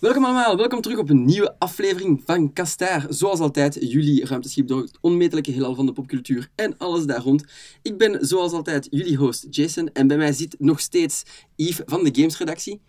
Welkom allemaal, welkom terug op een nieuwe aflevering van Kastaar. Zoals altijd, jullie ruimteschip door het onmetelijke heelal van de popcultuur en alles daar rond. Ik ben zoals altijd jullie host Jason en bij mij zit nog steeds Yves van de Gamesredactie.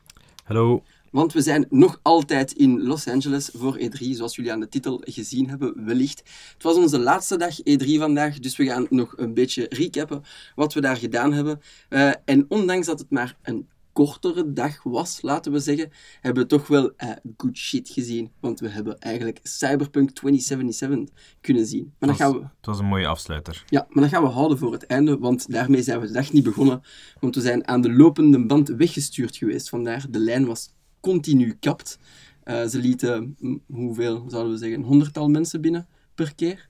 Hallo. Want we zijn nog altijd in Los Angeles voor E3, zoals jullie aan de titel gezien hebben, wellicht. Het was onze laatste dag E3 vandaag, dus we gaan nog een beetje recappen wat we daar gedaan hebben. Uh, en ondanks dat het maar een kortere dag was, laten we zeggen, hebben we toch wel uh, good shit gezien. Want we hebben eigenlijk Cyberpunk 2077 kunnen zien. Maar dat, gaan we... het was een mooie afsluiter. Ja, maar dat gaan we houden voor het einde, want daarmee zijn we de dag niet begonnen. Want we zijn aan de lopende band weggestuurd geweest. Vandaar, de lijn was continu kapt. Uh, ze lieten, hoeveel zouden we zeggen, een honderdtal mensen binnen per keer.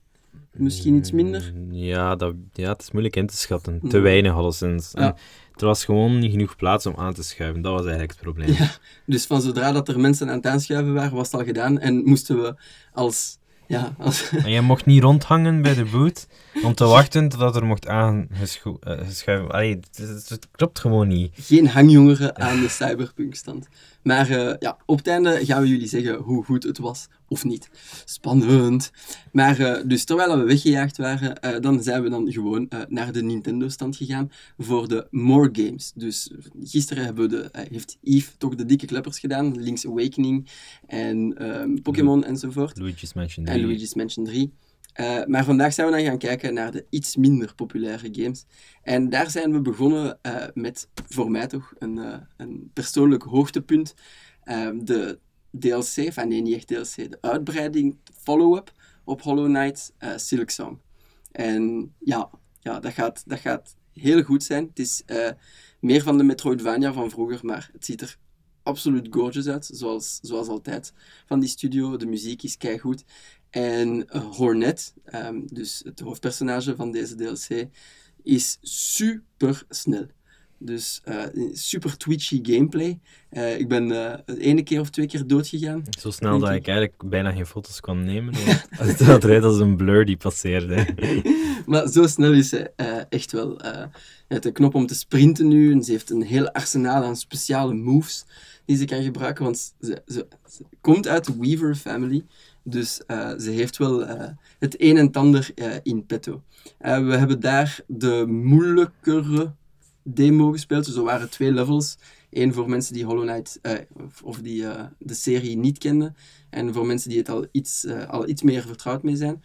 Misschien iets minder. Ja, dat, ja het is moeilijk in te schatten. Te weinig alleszins. Ja. Er was gewoon niet genoeg plaats om aan te schuiven. Dat was eigenlijk het probleem. Ja, dus van zodra dat er mensen aan het aanschuiven waren, was het al gedaan. En moesten we als... Ja, als... En jij mocht niet rondhangen bij de boot om te wachten totdat er mocht aangeschuiven. Allee, het, klopt gewoon niet. Geen hangjongeren aan de cyberpunk-stand. Maar uh, ja, op het einde gaan we jullie zeggen hoe goed het was of niet. Spannend. Maar uh, dus terwijl we weggejaagd waren, uh, dan zijn we dan gewoon naar de Nintendo-stand gegaan voor de More Games. Dus gisteren hebben we de, heeft Yves toch de dikke kleppers gedaan. Link's Awakening en um, Pokémon enzovoort. Luigi's Mansion 3. En Luigi's Mansion 3. Uh, maar vandaag zijn we dan gaan kijken naar de iets minder populaire games. En daar zijn we begonnen uh, met, voor mij toch, een, uh, een persoonlijk hoogtepunt. Ehm, de DLC, van nee, niet echt DLC, de uitbreiding, follow-up op Hollow Knight, Silk Song. En ja, ja dat, gaat, dat gaat heel goed zijn. Het is meer van de Metroidvania van vroeger, maar het ziet er absoluut gorgeous uit, zoals, zoals altijd van die studio. De muziek is keigoed. En uh, Hornet, um, dus het hoofdpersonage van deze DLC, is super snel. Dus uh, super twitchy gameplay. Uh, ik ben uh, ene keer of twee keer doodgegaan. Zo snel dat ik. eigenlijk bijna geen foto's kon nemen. het had eruit als een blur die passeerde. maar zo snel is ze echt wel. Ze heeft een knop om te sprinten nu. En ze heeft een heel arsenaal aan speciale moves die ze kan gebruiken. Want ze, ze, ze komt uit de Weaver family. Dus uh, ze heeft wel uh, het een en het ander uh, in petto. we hebben daar de moeilijkere demo gespeeld. Dus er waren twee levels. Eén voor mensen die Hollow Knight of, of, die de serie niet kenden. En voor mensen die het al iets, al iets meer vertrouwd mee zijn.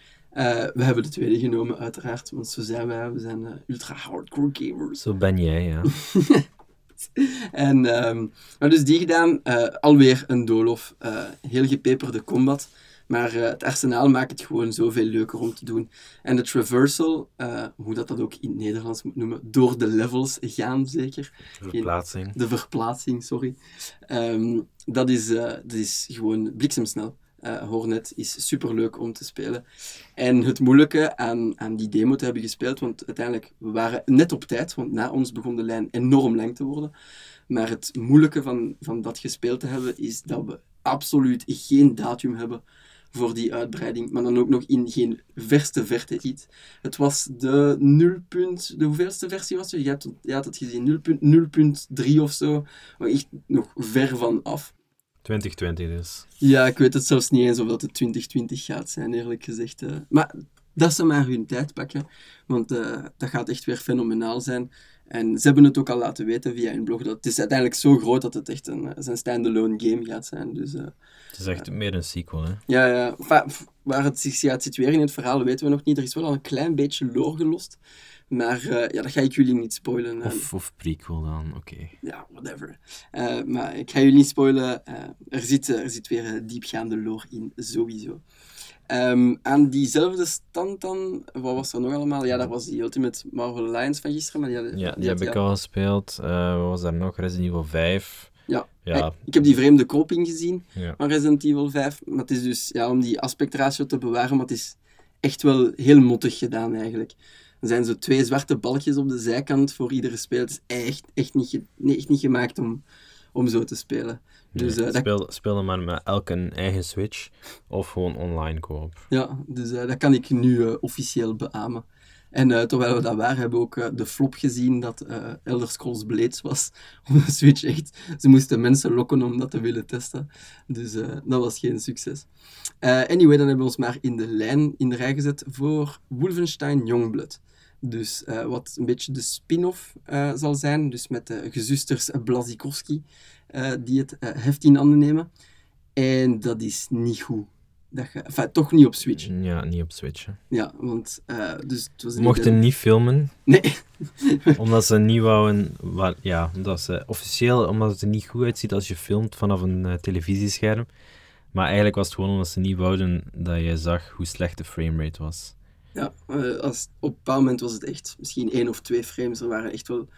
we hebben de tweede genomen, uiteraard. Want zo zijn wij. We zijn ultra hardcore gamers. Zo ben jij, ja. en um, maar dus die gedaan. alweer een doolhof. heel gepeperde combat. Maar uh, het arsenaal maakt het gewoon zoveel leuker om te doen. En de traversal, uh, hoe dat, dat ook in het Nederlands moet noemen, door de levels gaan zeker. De verplaatsing. De verplaatsing, sorry. Um, dat, is, uh, dat is gewoon bliksemsnel. Hornet is super leuk om te spelen. En het moeilijke aan, aan die demo te hebben gespeeld, want uiteindelijk, we waren net op tijd, want na ons begon de lijn enorm lang te worden. Maar het moeilijke van, van dat gespeeld te hebben, is dat we absoluut geen datum hebben voor die uitbreiding, maar dan ook nog in geen verste verte iets. Het was de 0. de hoeveelste versie was het? Je, hebt, je had het gezien, 0.3 of zo, maar echt nog ver van af. 2020 dus. Ja, ik weet het zelfs niet eens of dat het 2020 gaat zijn, eerlijk gezegd. Uh, maar dat ze maar hun tijd pakken, want uh, dat gaat echt weer fenomenaal zijn. En ze hebben het ook al laten weten via hun blog dat het is uiteindelijk zo groot dat het echt een, een standalone game gaat zijn. Dus, uh, het is echt meer een sequel, hè? Ja, ja. waar het zich gaat situeren in het verhaal weten we nog niet. Er is wel al een klein beetje lore gelost. Maar uh, ja, dat ga ik jullie niet spoilen. Of, of prequel dan, oké. Okay. Ja, whatever. Maar ik ga jullie niet spoilen. er, zit, er zit weer diepgaande lore in, sowieso. Um, aan diezelfde stand dan, wat was er nog allemaal? Ja, dat was die Ultimate Marvel Alliance van gisteren. Maar die had, ja, die, die heb ik al gespeeld. Uh, wat was daar nog? Resident Evil 5. Ja, ja. Ik heb die vreemde koping gezien ja. van Resident Evil 5. Maar het is dus ja, om die aspectratio te bewaren, maar het is echt wel heel mottig gedaan eigenlijk. Er zijn zo twee zwarte balkjes op de zijkant voor iedere speler. Het is echt, echt, niet, nee, echt niet gemaakt om, om zo te spelen. Dus, uh, speel, dat... speel maar met elk een eigen Switch of gewoon online koop. Ja, dus uh, dat kan ik nu uh, officieel beamen. En uh, terwijl we dat waren, hebben we ook uh, de flop gezien dat uh, Elder Scrolls Blades was op de Switch. Echt, ze moesten mensen lokken om dat te willen testen. Dus dat was geen succes. anyway, dan hebben we ons maar in de lijn in de rij gezet voor Wolfenstein Youngblood. Dus wat een beetje de spin-off zal zijn. Dus met de gezusters Blazikowski die het heft in handen nemen. En dat is niet goed. Dat je, enfin, toch niet op Switch. Ja, niet op Switch. Hè. Ja, want... Uh, dus het was mochten niet filmen. Nee. omdat ze niet wouden... Waar, ja, omdat ze officieel... Omdat het er niet goed uitziet als je filmt vanaf een uh, televisiescherm. Maar eigenlijk was het gewoon omdat ze niet wouden dat je zag hoe slecht de framerate was. Ja, uh, als, op een bepaald moment was het echt misschien één of twee frames. Er waren echt wel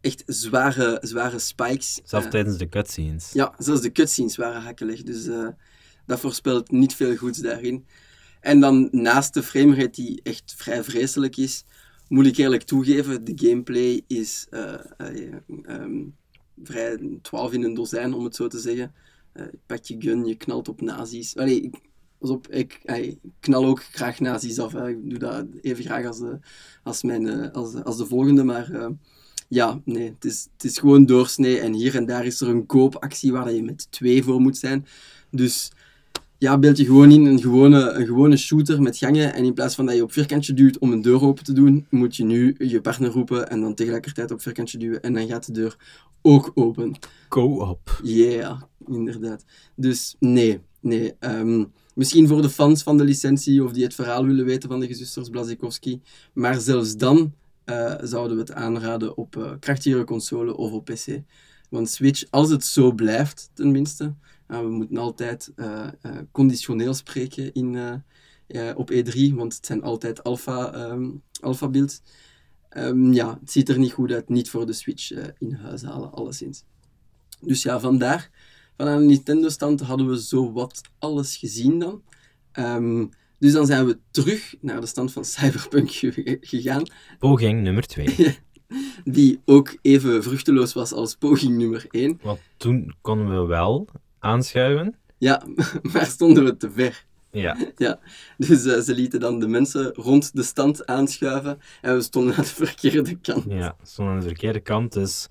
echt zware, zware spikes. Zelfs tijdens de cutscenes. Ja, zelfs de cutscenes waren hakkelig. Dus dat voorspelt niet veel goeds daarin. En dan naast de framerate die echt vrij vreselijk is, moet ik eerlijk toegeven, de gameplay is uh, uh, vrij 12 in een dozijn, om het zo te zeggen. Uh, pak je gun, je knalt op nazi's. Allee, ik, op, ik, ik, knal ook graag nazi's af. Hè. Ik doe dat even graag als de, als mijn, als, als de volgende, maar ja, nee, het is, het is gewoon doorsnee. En hier en daar is er een koopactie waar je met twee voor moet zijn. Dus ja, beeld je gewoon in een gewone, een gewone shooter met gangen. En in plaats van dat je op vierkantje duwt om een deur open te doen, moet je nu je partner roepen en dan tegelijkertijd op vierkantje duwen. En dan gaat de deur ook open. Co-op. Yeah, inderdaad. Dus nee, nee. Ehm, misschien voor de fans van de licentie of die het verhaal willen weten van de gezusters Blazikowski. Maar zelfs dan uh, zouden we het aanraden op uh, krachtigere console of op PC. Want Switch, als het zo blijft, tenminste, we moeten altijd conditioneel spreken in, op E3, want het zijn altijd alpha, um, alpha. Um, ja, het ziet er niet goed uit, niet voor de Switch in huis halen, alleszins. Dus ja, vandaar, vanuit de Nintendo-stand hadden we zo wat alles gezien dan. Um, dus dan zijn we terug naar de stand van Cyberpunk gegaan. Poging nummer 2. Die ook even vruchteloos was als poging nummer 1. Want toen konden we wel aanschuiven. Ja, maar stonden we te ver. Ja. ja. Dus uh, ze lieten dan de mensen rond de stand aanschuiven en we stonden aan de verkeerde kant. Ja, we stonden aan de verkeerde kant, dus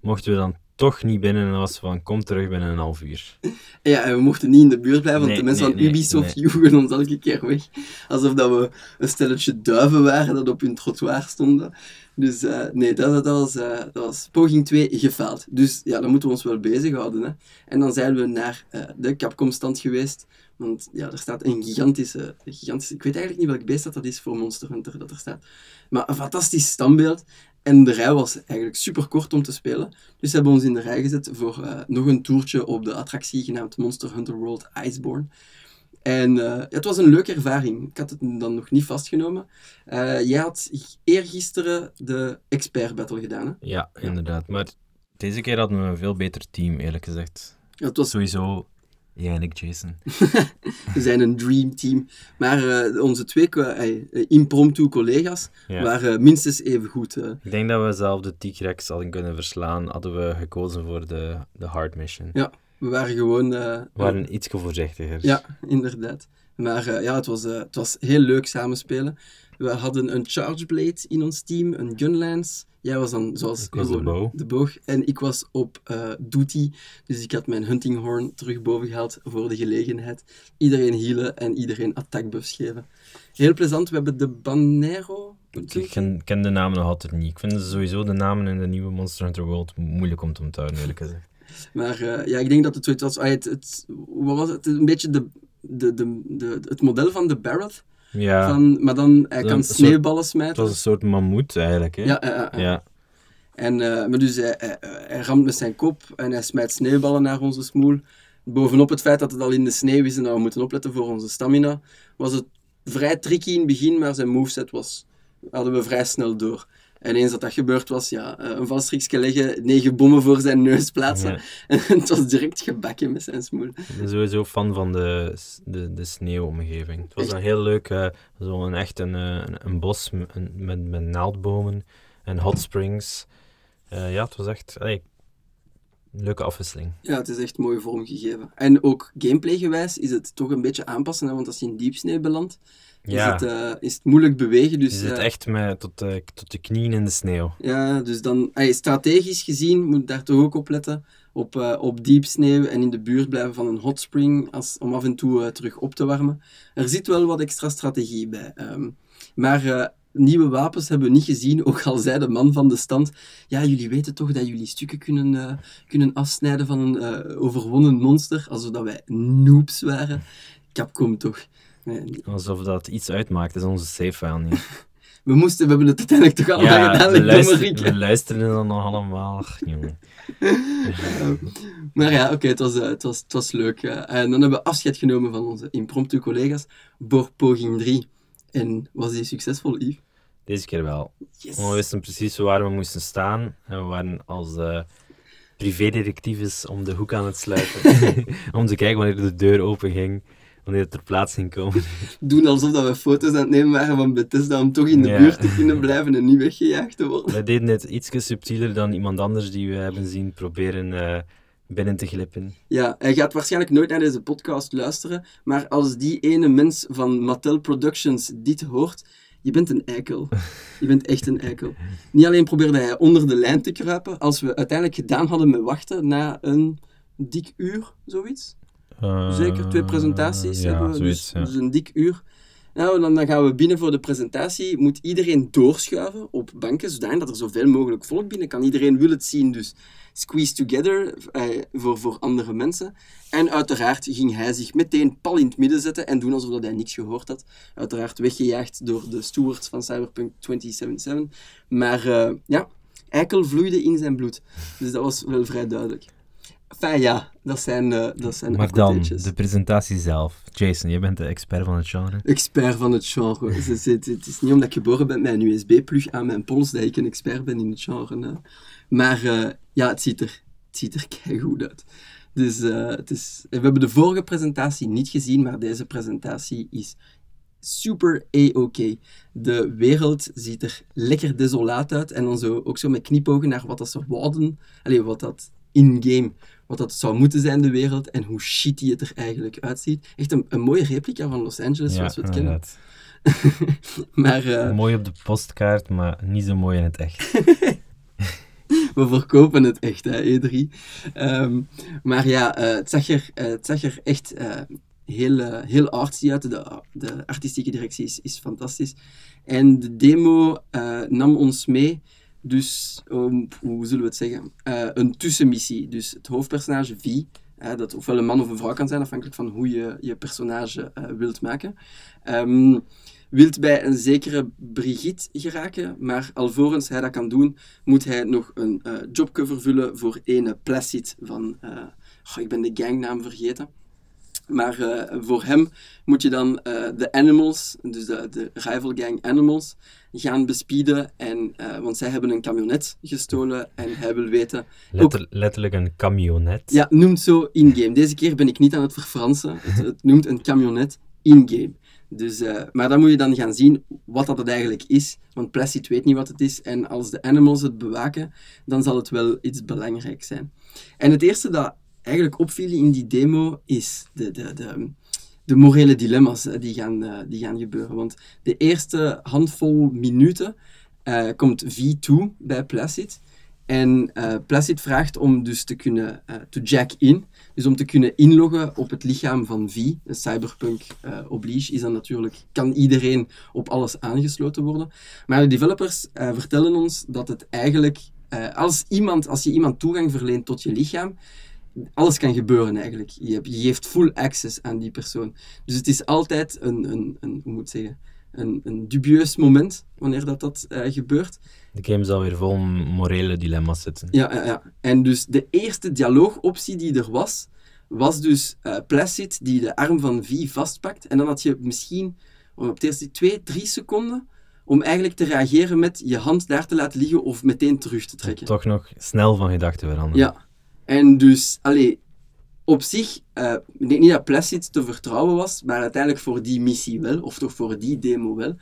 mochten we dan toch niet binnen en was van kom terug binnen een half uur. Ja, en we mochten niet in de buurt blijven, want de mensen van Ubisoft nee. joegen ons elke keer weg. Alsof dat we een stelletje duiven waren dat op hun trottoir stonden. Dus uh, nee, dat, dat, was, uh, dat was poging 2 gefaald. Dus ja, dan moeten we ons wel bezighouden. Hè. En dan zijn we naar uh, de Capcom-stand geweest. Want ja, er staat een gigantische, gigantische... Ik weet eigenlijk niet welk beest dat, dat is voor Monster Hunter dat er staat. Maar een fantastisch standbeeld. En de rij was eigenlijk super kort om te spelen. Dus ze hebben ons in de rij gezet voor nog een toertje op de attractie genaamd Monster Hunter World Iceborne. En uh, het was een leuke ervaring. Ik had het dan nog niet vastgenomen. Uh, jij had eergisteren de expert battle gedaan, hè? Ja, inderdaad. Maar deze keer hadden we een veel beter team, eerlijk gezegd. Ja, het was... Sowieso jij en ik, Jason. we zijn een dream team. Maar uh, onze twee impromptu collega's ja. waren minstens even goed. Ik denk dat we zelf de T-Rex hadden kunnen verslaan, hadden we gekozen voor de, de hard mission. Ja, we waren gewoon... We waren iets voorzichtiger. Ja, inderdaad. Maar ja, het was, het was heel leuk samenspelen. We hadden een Charge Blade in ons team, een Gunlance. Jij was dan, zoals de, boog. de boog. En ik was op duty, dus ik had mijn hunting horn terug boven gehaald voor de gelegenheid. Iedereen healen en iedereen attack buffs geven. Heel plezant. We hebben de Banero. Ik ken, ken de namen nog altijd niet. Ik vind sowieso de namen in de nieuwe Monster Hunter World moeilijk om te onthouden, eerlijk gezegd. Maar uh, ja, ik denk dat het zoiets was. Het, het, wat was het? Een beetje de, de, de, de, het model van de Barrett. Ja. Van, maar dan, hij kan sneeuwballen smijten. Het was een soort mammoet eigenlijk. Hè? Ja, ja. En, maar dus hij, hij, hij, ramt met zijn kop en hij smijt sneeuwballen naar onze smoel. Bovenop het feit dat het al in de sneeuw is en dat we moeten opletten voor onze stamina, was het vrij tricky in het begin, maar zijn moveset was, hadden we vrij snel door. En eens dat dat gebeurd was, ja, eh, een valstriksje leggen, negen bommen voor zijn neus plaatsen. En het was direct gebakken met zijn smoel. Ik ben sowieso fan van de, de, de sneeuwomgeving. Het was een heel leuk, uh, zo een echt een, eh, een, een bos met, met, met naaldbomen en hot springs. Uh, ja, het was echt... Allee, Leuke afwisseling. Ja, het is echt mooi vormgegeven. En ook gameplay-gewijs is het toch een beetje aanpassen, hè, want als je in diepsnee belandt, Ja, is, het, eh, is het moeilijk bewegen. je Dus, zit eh, echt met, tot, de, tot de knieën in de sneeuw. Ja, dus dan, strategisch gezien moet je daar toch ook op letten. Op, eh, op diep sneeuw en in de buurt blijven van een hot spring als, om af en toe terug op te warmen. Er zit wel wat extra strategie bij. ehm. maar nieuwe wapens hebben we niet gezien, ook al zei de man van de stand. Ja, jullie weten toch dat jullie stukken kunnen, eh, kunnen afsnijden van een eh, overwonnen monster, alsof dat wij noobs waren. Capcom toch. Nee, Alsof dat iets uitmaakt, is onze save file niet. we moesten, we hebben het uiteindelijk toch allemaal Ja, gedaan, we, luisteren, we luisteren dan nog allemaal. Jongen. Maar ja, oké, het, was, eh, het, was, het was leuk. eh. en dan hebben we afscheid genomen van onze impromptu collega's voor poging 3. En was die succesvol, Yves? Deze keer wel. Yes! We wisten precies waar we moesten staan. En we waren als eh privédetectives om de hoek aan het sluiten. om te kijken wanneer de deur open ging. Wanneer het ter plaatse ging komen. Doen alsof dat we foto's aan het nemen waren van Bethesda om toch in de Ja. buurt te kunnen blijven en niet weggejaagd te worden. We deden het iets subtieler dan iemand anders die we hebben zien proberen eh, binnen te glippen. Ja, hij gaat waarschijnlijk nooit naar deze podcast luisteren, maar als die ene mens van Mattel Productions dit hoort, je bent een eikel. Je bent echt een eikel. Niet alleen probeerde hij onder de lijn te kruipen, als we uiteindelijk gedaan hadden met wachten na een dik uur, zoiets. Zeker, twee presentaties Eh, ja, hebben we, zoiets, dus, ja. dus een dik uur. Nou, dan, dan gaan we binnen voor de presentatie. Moet iedereen doorschuiven op banken, zodat er zoveel mogelijk volk binnen kan. Iedereen wil het zien, dus squeeze together eh, voor, voor andere mensen. En uiteraard ging hij zich meteen pal in het midden zetten en doen alsof dat hij niks gehoord had. Uiteraard weggejaagd door de stewards van Cyberpunk 2077. Maar eh, ja, eikel vloeide in zijn bloed. Dus dat was wel vrij duidelijk. Enfin ja, dat zijn, eh dat zijn Maar dan, de presentatie zelf. Jason, jij bent de expert van het genre. expert van het genre. Het is, het, is niet omdat ik geboren ben met een USB-plug aan mijn pols dat ik een expert ben in het genre. Maar eh, ja, het ziet er, het ziet er keigoed uit. Dus eh, het is, we hebben de vorige presentatie niet gezien, maar deze presentatie is super A-OK. De wereld ziet er lekker desolaat uit en dan zo, ook zo met knipogen naar wat dat ze wouden. Allee, wat dat in-game, wat dat zou moeten zijn, de wereld, en hoe shitty het er eigenlijk uitziet. Echt een, een mooie replica van Los Angeles, zoals we het kennen. Maar eh, Mooi op de postkaart, maar niet zo mooi in het echt. we verkopen het echt, hè, E3. Ehm, maar ja, eh, het, zag er, eh, het zag er echt heel, heel artsy uit. De, de artistieke directie is, is fantastisch. En de demo nam ons mee, dus, um, hoe zullen we het zeggen, Eh, een tussenmissie. Dus het hoofdpersonage V, eh, dat ofwel een man of een vrouw kan zijn, afhankelijk van hoe je je personage eh, wilt maken. Ehm, wilt bij een zekere Brigitte geraken, maar alvorens hij dat kan doen, moet hij nog een jobje vervullen voor ene Placid van... goh, ik ben de gangnaam vergeten. Maar eh, voor hem moet je dan eh, de Animals, dus de, de rival gang Animals, gaan bespieden. En, eh, want zij hebben een camionet gestolen en hij wil weten... Letter- letterlijk een camionet. Ja, noemt zo in-game. Deze keer ben ik niet aan het verfransen. Het, het noemt een camionet in-game. Dus, maar dan moet je dan gaan zien wat dat het eigenlijk is. Want Placid weet niet wat het is. En als de animals het bewaken, dan zal het wel iets belangrijks zijn. En het eerste dat eigenlijk opviel in die demo is de, de, de, de morele dilemma's eh, die gaan, eh, die gaan gebeuren. Want de eerste handvol minuten eh, komt V2 bij Placid. En Placid vraagt om dus te kunnen to jack in, dus om te kunnen inloggen op het lichaam van V. Cyberpunk eh, oblige is dan natuurlijk, kan iedereen op alles aangesloten worden. Maar de developers vertellen ons dat het eigenlijk, als, iemand, als je iemand toegang verleent tot je lichaam, alles kan gebeuren eigenlijk. Je, hebt- je geeft full access aan die persoon. Dus het is altijd een, een, een hoe moet ik zeggen, een, een dubieus moment wanneer dat, dat eh, gebeurt. De game zal weer vol morele dilemma's zitten. Ja, ja, ja. En dus de eerste dialoogoptie die er was, was dus eh, Placid die de arm van V vastpakt. En dan had je misschien op het eerste twee, drie seconden om eigenlijk te reageren met je hand daar te laten liggen of meteen terug te trekken. Toch nog snel van gedachten veranderen. Ja. En dus, allee, op zich, eh, ik denk niet dat Placid te vertrouwen was, maar uiteindelijk voor die missie wel, of toch voor die demo wel.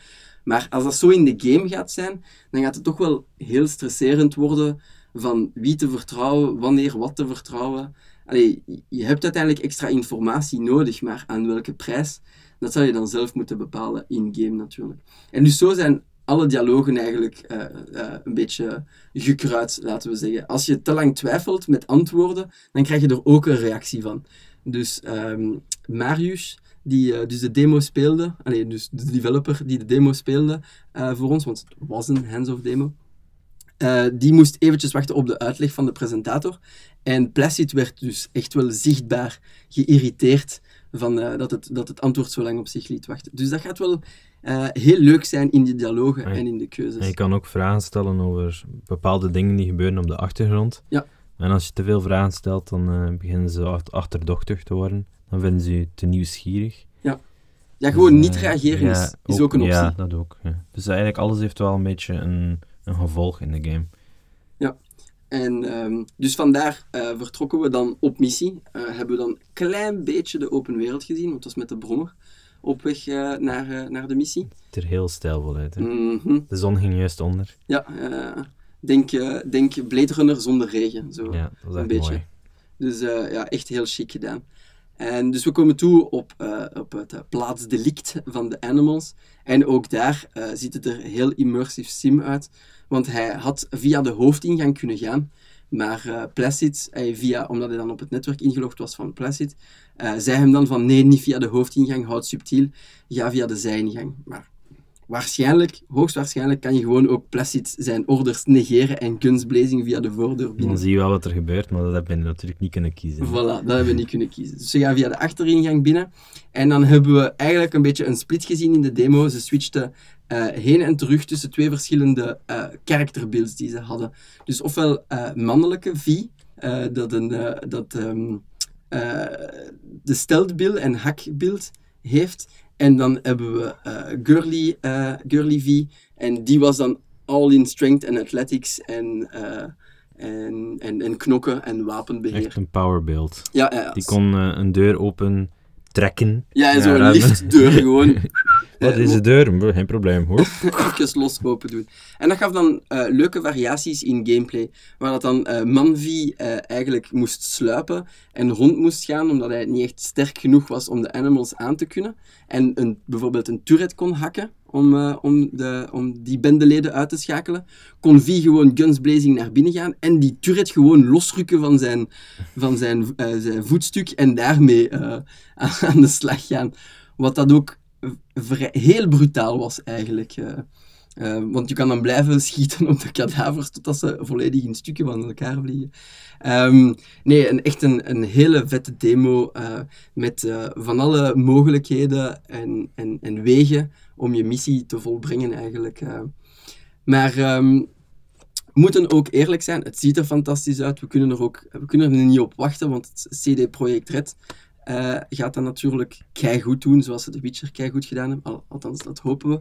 Maar als dat zo in de game gaat zijn, dan gaat het toch wel heel stresserend worden van wie te vertrouwen, wanneer wat te vertrouwen. Allee, je hebt uiteindelijk extra informatie nodig, maar aan welke prijs, dat zal je dan zelf moeten bepalen in-game natuurlijk. En dus zo zijn alle dialogen eigenlijk eh, eh, een beetje gekruid, laten we zeggen. Als je te lang twijfelt met antwoorden, dan krijg je er ook een reactie van. Dus ehm, Marius, die uh, dus de demo speelde, dus de developer die de demo speelde voor ons, want het was een hands-off demo, die moest eventjes wachten op de uitleg van de presentator. En Placid werd dus echt wel zichtbaar geïrriteerd van, dat, het, dat het antwoord zo lang op zich liet wachten. Dus dat gaat wel uh, heel leuk zijn in die dialogen en, in de keuzes. En je kan ook vragen stellen over bepaalde dingen die gebeuren op de achtergrond. Ja. En als je te veel vragen stelt, dan uh, beginnen ze achterdochtig te worden. Dan vinden ze je te nieuwsgierig. Ja, ja gewoon dus, niet uh, reageren ja, is, is ook, een optie. Ja, dat ook. Ja. Dus eigenlijk alles heeft wel een beetje een, een gevolg in de game. Ja. En um, dus vandaar vertrokken we dan op missie. hebben we dan een klein beetje de open wereld gezien, want het was met de brommer op weg uh, naar, uh, naar de missie. Het er heel stijlvol uit. Hè? Mm -hmm. De zon ging juist onder. Ja, uh, denk, denk Blade Runner zonder regen. Zo, ja, dat is een beetje. mooi. Dus ja, echt heel chic gedaan. En dus we komen toe op, op het plaatsdelict van de Animals. En ook daar ziet het er heel immersive sim uit. Want hij had via de hoofdingang kunnen gaan. Maar uh, Placid, via, omdat hij dan op het netwerk ingelogd was van Placid, uh, zei hem dan van nee, niet via de hoofdingang, houd subtiel, ga via de zijingang. Maar waarschijnlijk, hoogstwaarschijnlijk, kan je gewoon ook Placid zijn orders negeren en gunsblazing via de voordeur binnen. Dan zie je wel wat er gebeurt, maar dat hebben we natuurlijk niet kunnen kiezen. Voilà, dat hebben we niet kunnen kiezen. Dus ze gaan via de achteringang binnen. En dan hebben we eigenlijk een beetje een split gezien in de demo. Ze switchten uh, heen en terug tussen twee verschillende uh, character builds die ze hadden. Dus ofwel uh, mannelijke V, dat, een, dat um, de stealth build en hack build heeft. En dan hebben we girly, girly V, en die was dan all in strength en athletics en, en, en, en knokken en wapenbeheer. Echt een power build. Ja, ja, Die kon een deur open trekken. Ja, en zo'n liftdeur gewoon. Wat is de deur? Geen probleem hoor. Even los open doen. En dat gaf dan uh, leuke variaties in gameplay. Waar dat dan uh, Manvi uh, eigenlijk moest sluipen en rond moest gaan, omdat hij niet echt sterk genoeg was om de animals aan te kunnen. En een, bijvoorbeeld een turret kon hakken om, om, de, om die bendeleden uit te schakelen. Kon V gewoon gunsblazing naar binnen gaan en die turret gewoon losrukken van zijn, van zijn, zijn voetstuk en daarmee aan de slag gaan. Wat dat ook heel brutaal was eigenlijk. Uh, uh, want je kan dan blijven schieten op de kadavers totdat ze volledig in stukken van elkaar vliegen. Um, nee, een, echt een, een hele vette demo uh, met van alle mogelijkheden en, en, en wegen om je missie te volbrengen eigenlijk. maar um, moeten ook eerlijk zijn, het ziet er fantastisch uit. We kunnen er ook we kunnen er niet op wachten, want het CD Projekt Red uh, gaat dat natuurlijk goed doen, zoals ze The Witcher goed gedaan hebben. Al, althans, dat hopen we.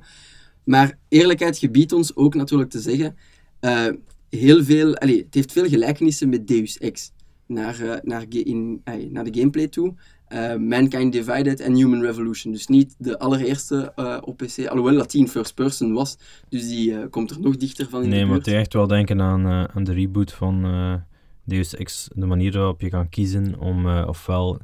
Maar eerlijkheid gebiedt ons ook natuurlijk te zeggen, uh, heel veel, allez, het heeft veel gelijkenissen met Deus Ex naar, uh, naar, in, naar de gameplay toe. Mankind Divided en Human Revolution. Dus niet de allereerste op PC, alhoewel dat die in first person was. Dus die komt er nog dichter van in nee, de maar echt wel denken aan, aan de reboot van Deus Ex. De manier waarop je kan kiezen om ofwel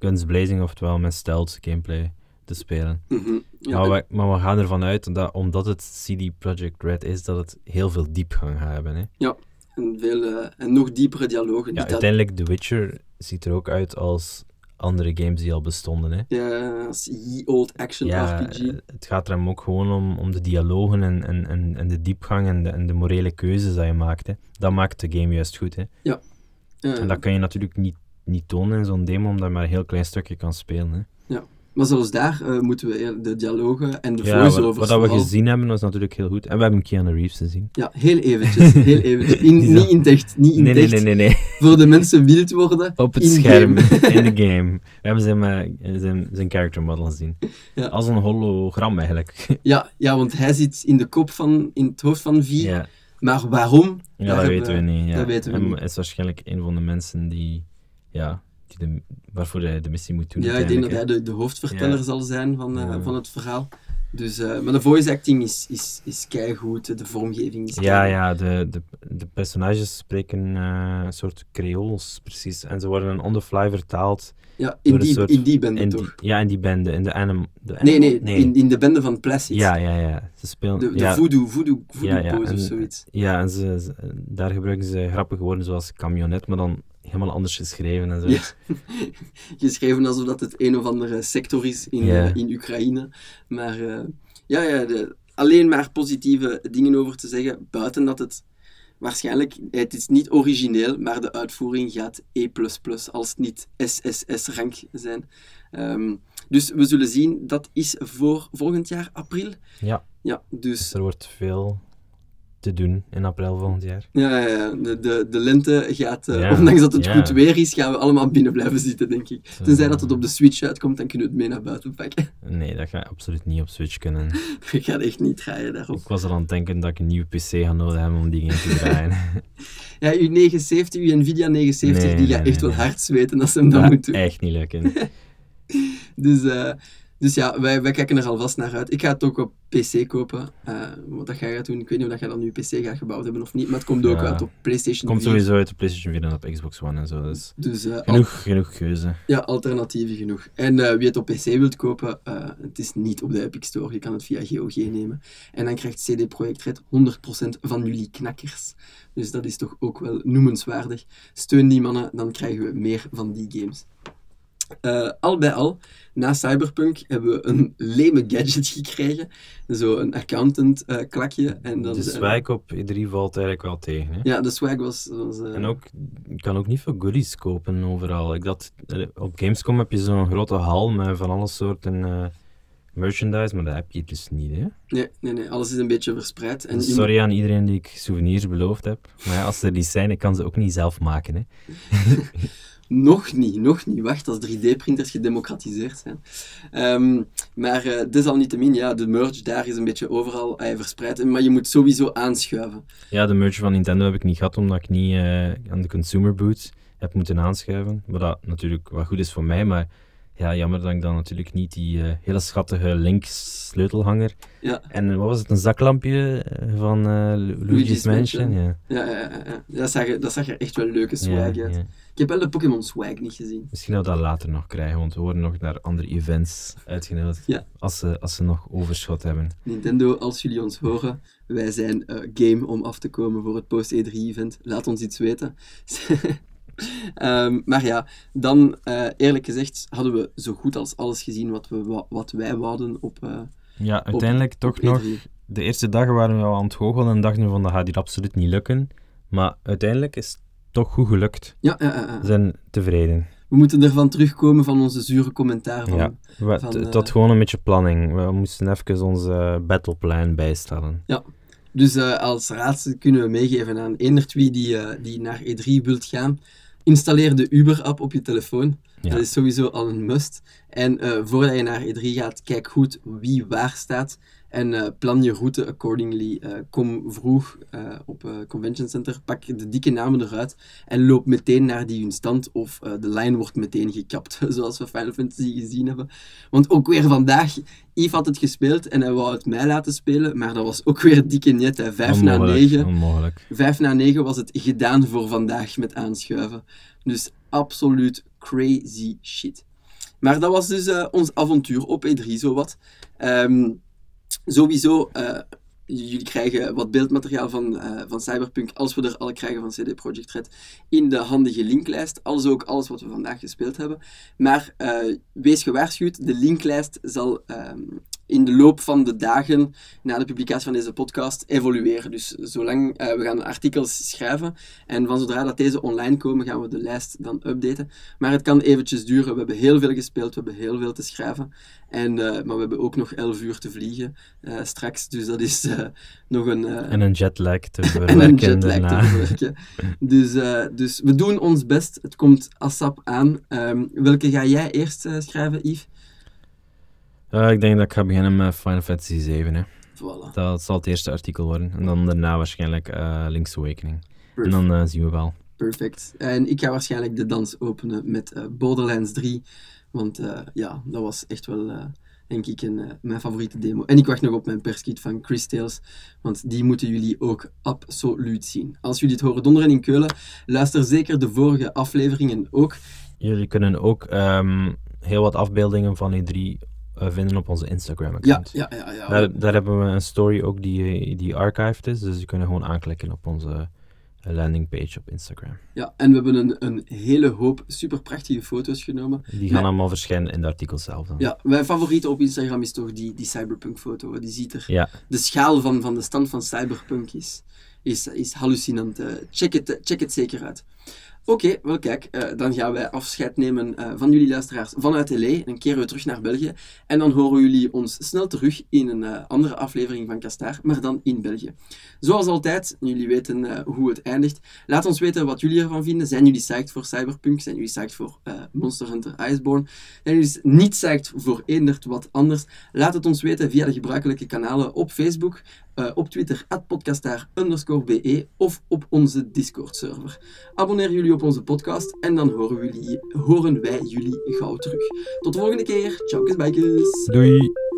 Guns Blazing, oftewel met stealth gameplay te spelen. Mm -hmm. ja, maar, we, maar, we, gaan ervan uit dat omdat het CD Projekt Red is, dat het heel veel diepgang gaat hebben. Hè? Ja, en, veel, uh, en nog diepere dialogen. Ja, uiteindelijk, The Witcher ziet er ook uit als andere games die al bestonden. Hè? Ja, als ye old action ja, RPG. Het gaat er hem ook gewoon om, om de dialogen en, en, en, en de diepgang en de, en de morele keuzes die je maakt. Hè? Dat maakt de game juist goed. Hè? Ja. Uh, en dat kan je natuurlijk niet niet tonen in zo'n demo, omdat je maar een heel klein stukje kan spelen. Hè. Ja, maar zelfs daar uh, moeten we de dialogen en de ja, voice-overs... Wat, wat we gezien hebben, was natuurlijk heel goed. En we hebben Keanu Reeves gezien. Ja, heel eventjes. Heel eventjes. In, niet in echt. Niet in nee, nee, nee, nee, nee, Voor de mensen wild worden. Op het in scherm, game. in de game. We hebben zijn, uh, zijn, zijn character model gezien. Ja. Als een hologram eigenlijk. Ja, ja, want hij zit in de kop van... In het hoofd van V. Ja, Maar waarom? ja dat weten we niet. Ja. dat weten we niet. is waarschijnlijk een van de mensen die... Ja, die de, waarvoor hij de missie moet doen. Ja, ik denk dat hij de, de hoofdverteller Ja. zal zijn van, eh, Ja. van het verhaal. Dus, eh, maar de voice acting is, is, is keigoed, de vormgeving is. Ja, ja, de, de, de personages spreken eh, een soort Creools, precies. En ze worden on the fly vertaald. Ja, in die, soort- in die bende In die, toch? ja, in die bende, in de anim... De Nee, nee, In, in de bende van Placid. Ja, ja, ja. Ze spelen... De, de ja, voodoo, voodoo, voodoo Ja, pose of en- zoiets. ja, en ze, ze- daar gebruiken ze grappige woorden zoals camionet, maar dan helemaal anders geschreven en zo. Ja. Geschreven alsof dat het een of andere sector is in, eh, in Oekraïne. Maar eh, ja, ja de, alleen maar positieve dingen over te zeggen, buiten dat het waarschijnlijk, het is niet origineel, maar de uitvoering gaat E++ als het niet SSS-rank zijn. Ehm, dus we zullen zien, dat is voor volgend jaar april. Ja, Ja, dus dus er wordt veel te doen in april volgend jaar. ja, ja, ja, de, de, de lente gaat, eh, Ja, ondanks dat het ja. goed weer is, gaan we allemaal binnen blijven zitten, denk ik. Zo. Tenzij dat het op de Switch uitkomt, dan kunnen we het mee naar buiten pakken. Nee, dat gaat absoluut niet op Switch kunnen. Ik ga echt niet draaien daarop. Ik was al aan het denken dat ik een nieuwe PC ga nodig hebben om die te draaien. Ja, uw 79, uw Nvidia 79, Nee, die nee, gaat echt nee, wel hard zweten als ze hem dat Dat moet gaat doen. echt niet lukken. Dus, eh, dus ja, wij, wij kijken er alvast naar uit. Ik ga het ook op PC kopen. eh, wat dat jij gaat doen, ik weet niet of dat jij dan nu PC gaat gebouwd hebben of niet, maar het komt ook uit op PlayStation Komt 4. sowieso uit de PlayStation 4 en op Xbox One en zo. Dus Dus eh, al- genoeg, genoeg keuze. ja, alternatieven genoeg. En eh, wie het op PC wilt kopen, het is niet op de Epic Store. Je kan het via GOG nemen. En dan krijgt CD Projekt Red 100% van jullie knakkers. Dus dat is toch ook wel noemenswaardig. Steun die mannen, dan krijgen we meer van die games. Eh, al bij al, na Cyberpunk hebben we een leme gadget gekregen. Zo een accountant eh, klakje. En dan De zijn- swag op E3 valt eigenlijk wel tegen. Hè? Ja, de swag was... was eh, En ook, je kan ook niet veel goodies kopen overal. Ik eh, op Gamescom heb je zo'n grote hal met van alle soorten eh, merchandise, maar dat heb je dus niet. Hè? Nee, nee, nee, alles is een beetje verspreid. En Dus sorry aan iedereen die ik souvenirs beloofd heb. Maar ja, als er niet zijn, ik kan ze ook niet zelf maken. Hè? Nog niet, nog niet. Wacht, als 3D-printers gedemocratiseerd zijn. Ehm, maar eh, desalniettemin, ja, de merch daar is een beetje overal eh, verspreid. Maar je moet sowieso aanschuiven. Ja, de merch van Nintendo heb ik niet gehad, omdat ik niet eh, aan de consumer boots heb moeten aanschuiven. Wat dat natuurlijk wel goed is voor mij, maar ja, jammer dat ik dan natuurlijk niet die eh, hele schattige Link sleutelhanger. Ja. En wat was het, een zaklampje eh, van eh, Lu- Luigi's, Mansion? Mansion. Ja. Ja, ja, ja, ja. Dat, zag dat zag er echt wel leuke swag Ja, uit. Ik heb wel de Pokémon swag niet gezien. Misschien dat we dat later nog krijgen, want we worden nog naar andere events uitgenodigd. Ja. Als, ze, als ze nog overschot hebben. Nintendo, als jullie ons horen, wij zijn eh, game om af te komen voor het post-E3-event. Laat ons iets weten. Ehm, maar ja, dan eh, eerlijk gezegd hadden we zo goed als alles gezien wat, we, wa- wat wij wouden op, eh Ja, uiteindelijk toch op nog. E3. De eerste dagen waren we al aan het goochelen en dachten we van dat gaat hier absoluut niet lukken. Maar uiteindelijk is het toch goed gelukt. Ja, ja, ja, ja. We zijn tevreden. we moeten ervan terugkomen van onze zure commentaar. Van, Ja. We, van, het eh, had gewoon een beetje planning. We moesten even onze battleplan bijstellen. Dus eh, als raad kunnen we meegeven aan eender wie die, die naar E3 wilt gaan. Installeer de Uber-app op je telefoon. Ja. Dat is sowieso al een must. En eh, voordat je naar E3 gaat, kijk goed wie waar staat. En eh, plan je route accordingly. Eh, kom vroeg eh, op Convention Center, pak de dikke namen eruit en loop meteen naar die hun stand of de lijn wordt meteen gekapt, zoals we Final Fantasy gezien hebben. Want ook weer vandaag, Yves had het gespeeld en hij wou het mij laten spelen, maar dat was ook weer dikke net, hè. vijf na negen. Onmogelijk. Vijf na negen was het gedaan voor vandaag met aanschuiven. Dus absoluut crazy shit. Maar dat was dus ons avontuur op E3, zowat. Ehm sowieso, eh, jullie krijgen wat beeldmateriaal van, eh, van Cyberpunk, als we er al krijgen van CD Projekt Red, in de handige linklijst. Als ook alles wat we vandaag gespeeld hebben. Maar eh, wees gewaarschuwd, de linklijst zal ehm, in de loop van de dagen na de publicatie van deze podcast evolueren. Dus zolang eh, we gaan artikels schrijven en van zodra dat deze online komen, gaan we de lijst dan updaten. Maar het kan eventjes duren. We hebben heel veel gespeeld, we hebben heel veel te schrijven. En, eh, maar we hebben ook nog 11 uur te vliegen eh, straks. Dus dat is nog een. En een jetlag te en verwerken een jetlag te verwerken. Dus, dus we doen ons best. Het komt ASAP aan. Ehm, welke ga jij eerst schrijven, Yves? Eh, ik denk dat ik ga beginnen met Final Fantasy 7. Hè. Voilà. Dat zal het eerste artikel worden. En dan daarna waarschijnlijk eh Link's Awakening. En dan eh, zien we wel. Perfect. En ik ga waarschijnlijk de dans openen met Borderlands 3. Want ja, dat was echt wel, denk ik, een, mijn favoriete demo. En ik wacht nog op mijn perskit van Chris Tales, want die moeten jullie ook absoluut zien. Als jullie het horen donderen in Keulen, luister zeker de vorige afleveringen ook. Jullie kunnen ook ehm, heel wat afbeeldingen van E3 eh, vinden op onze Ja, Instagram-account. ja, ja. ja. Daar, daar hebben we een story ook die, die archived is, dus je kunnen gewoon aanklikken op onze eh, landingpage op Instagram. ja. En we hebben een, een hele hoop super prachtige foto's genomen. Die gaan allemaal verschijnen in de artikels zelf dan. Ja, mijn favoriete op Instagram is toch die, die Cyberpunk-foto. Die ziet er... Ja. De schaal van, van de stand van Cyberpunk is, is, is hallucinant. Eh, check, het, check het zeker uit. Oké, wel kijk, eh, dan gaan wij afscheid nemen eh, van jullie luisteraars vanuit LA. Dan keren we terug naar België. En dan horen jullie ons snel terug in een andere aflevering van Kastaar, maar dan in België. Zoals altijd, jullie weten hoe het eindigt. Laat ons weten wat jullie ervan vinden. Zijn jullie psyched voor Cyberpunk? Zijn jullie psyched voor Monster Hunter Iceborne? Zijn jullie niet psyched voor eenderd wat anders? Laat het ons weten via de gebruikelijke kanalen op Facebook, eh, op Twitter, podcastaar_be of op onze Discord-server. Abonneer jullie op onze podcast en dan horen, jullie, horen wij jullie gauw terug. Tot de volgende keer. Ciao, bijkes. Doei!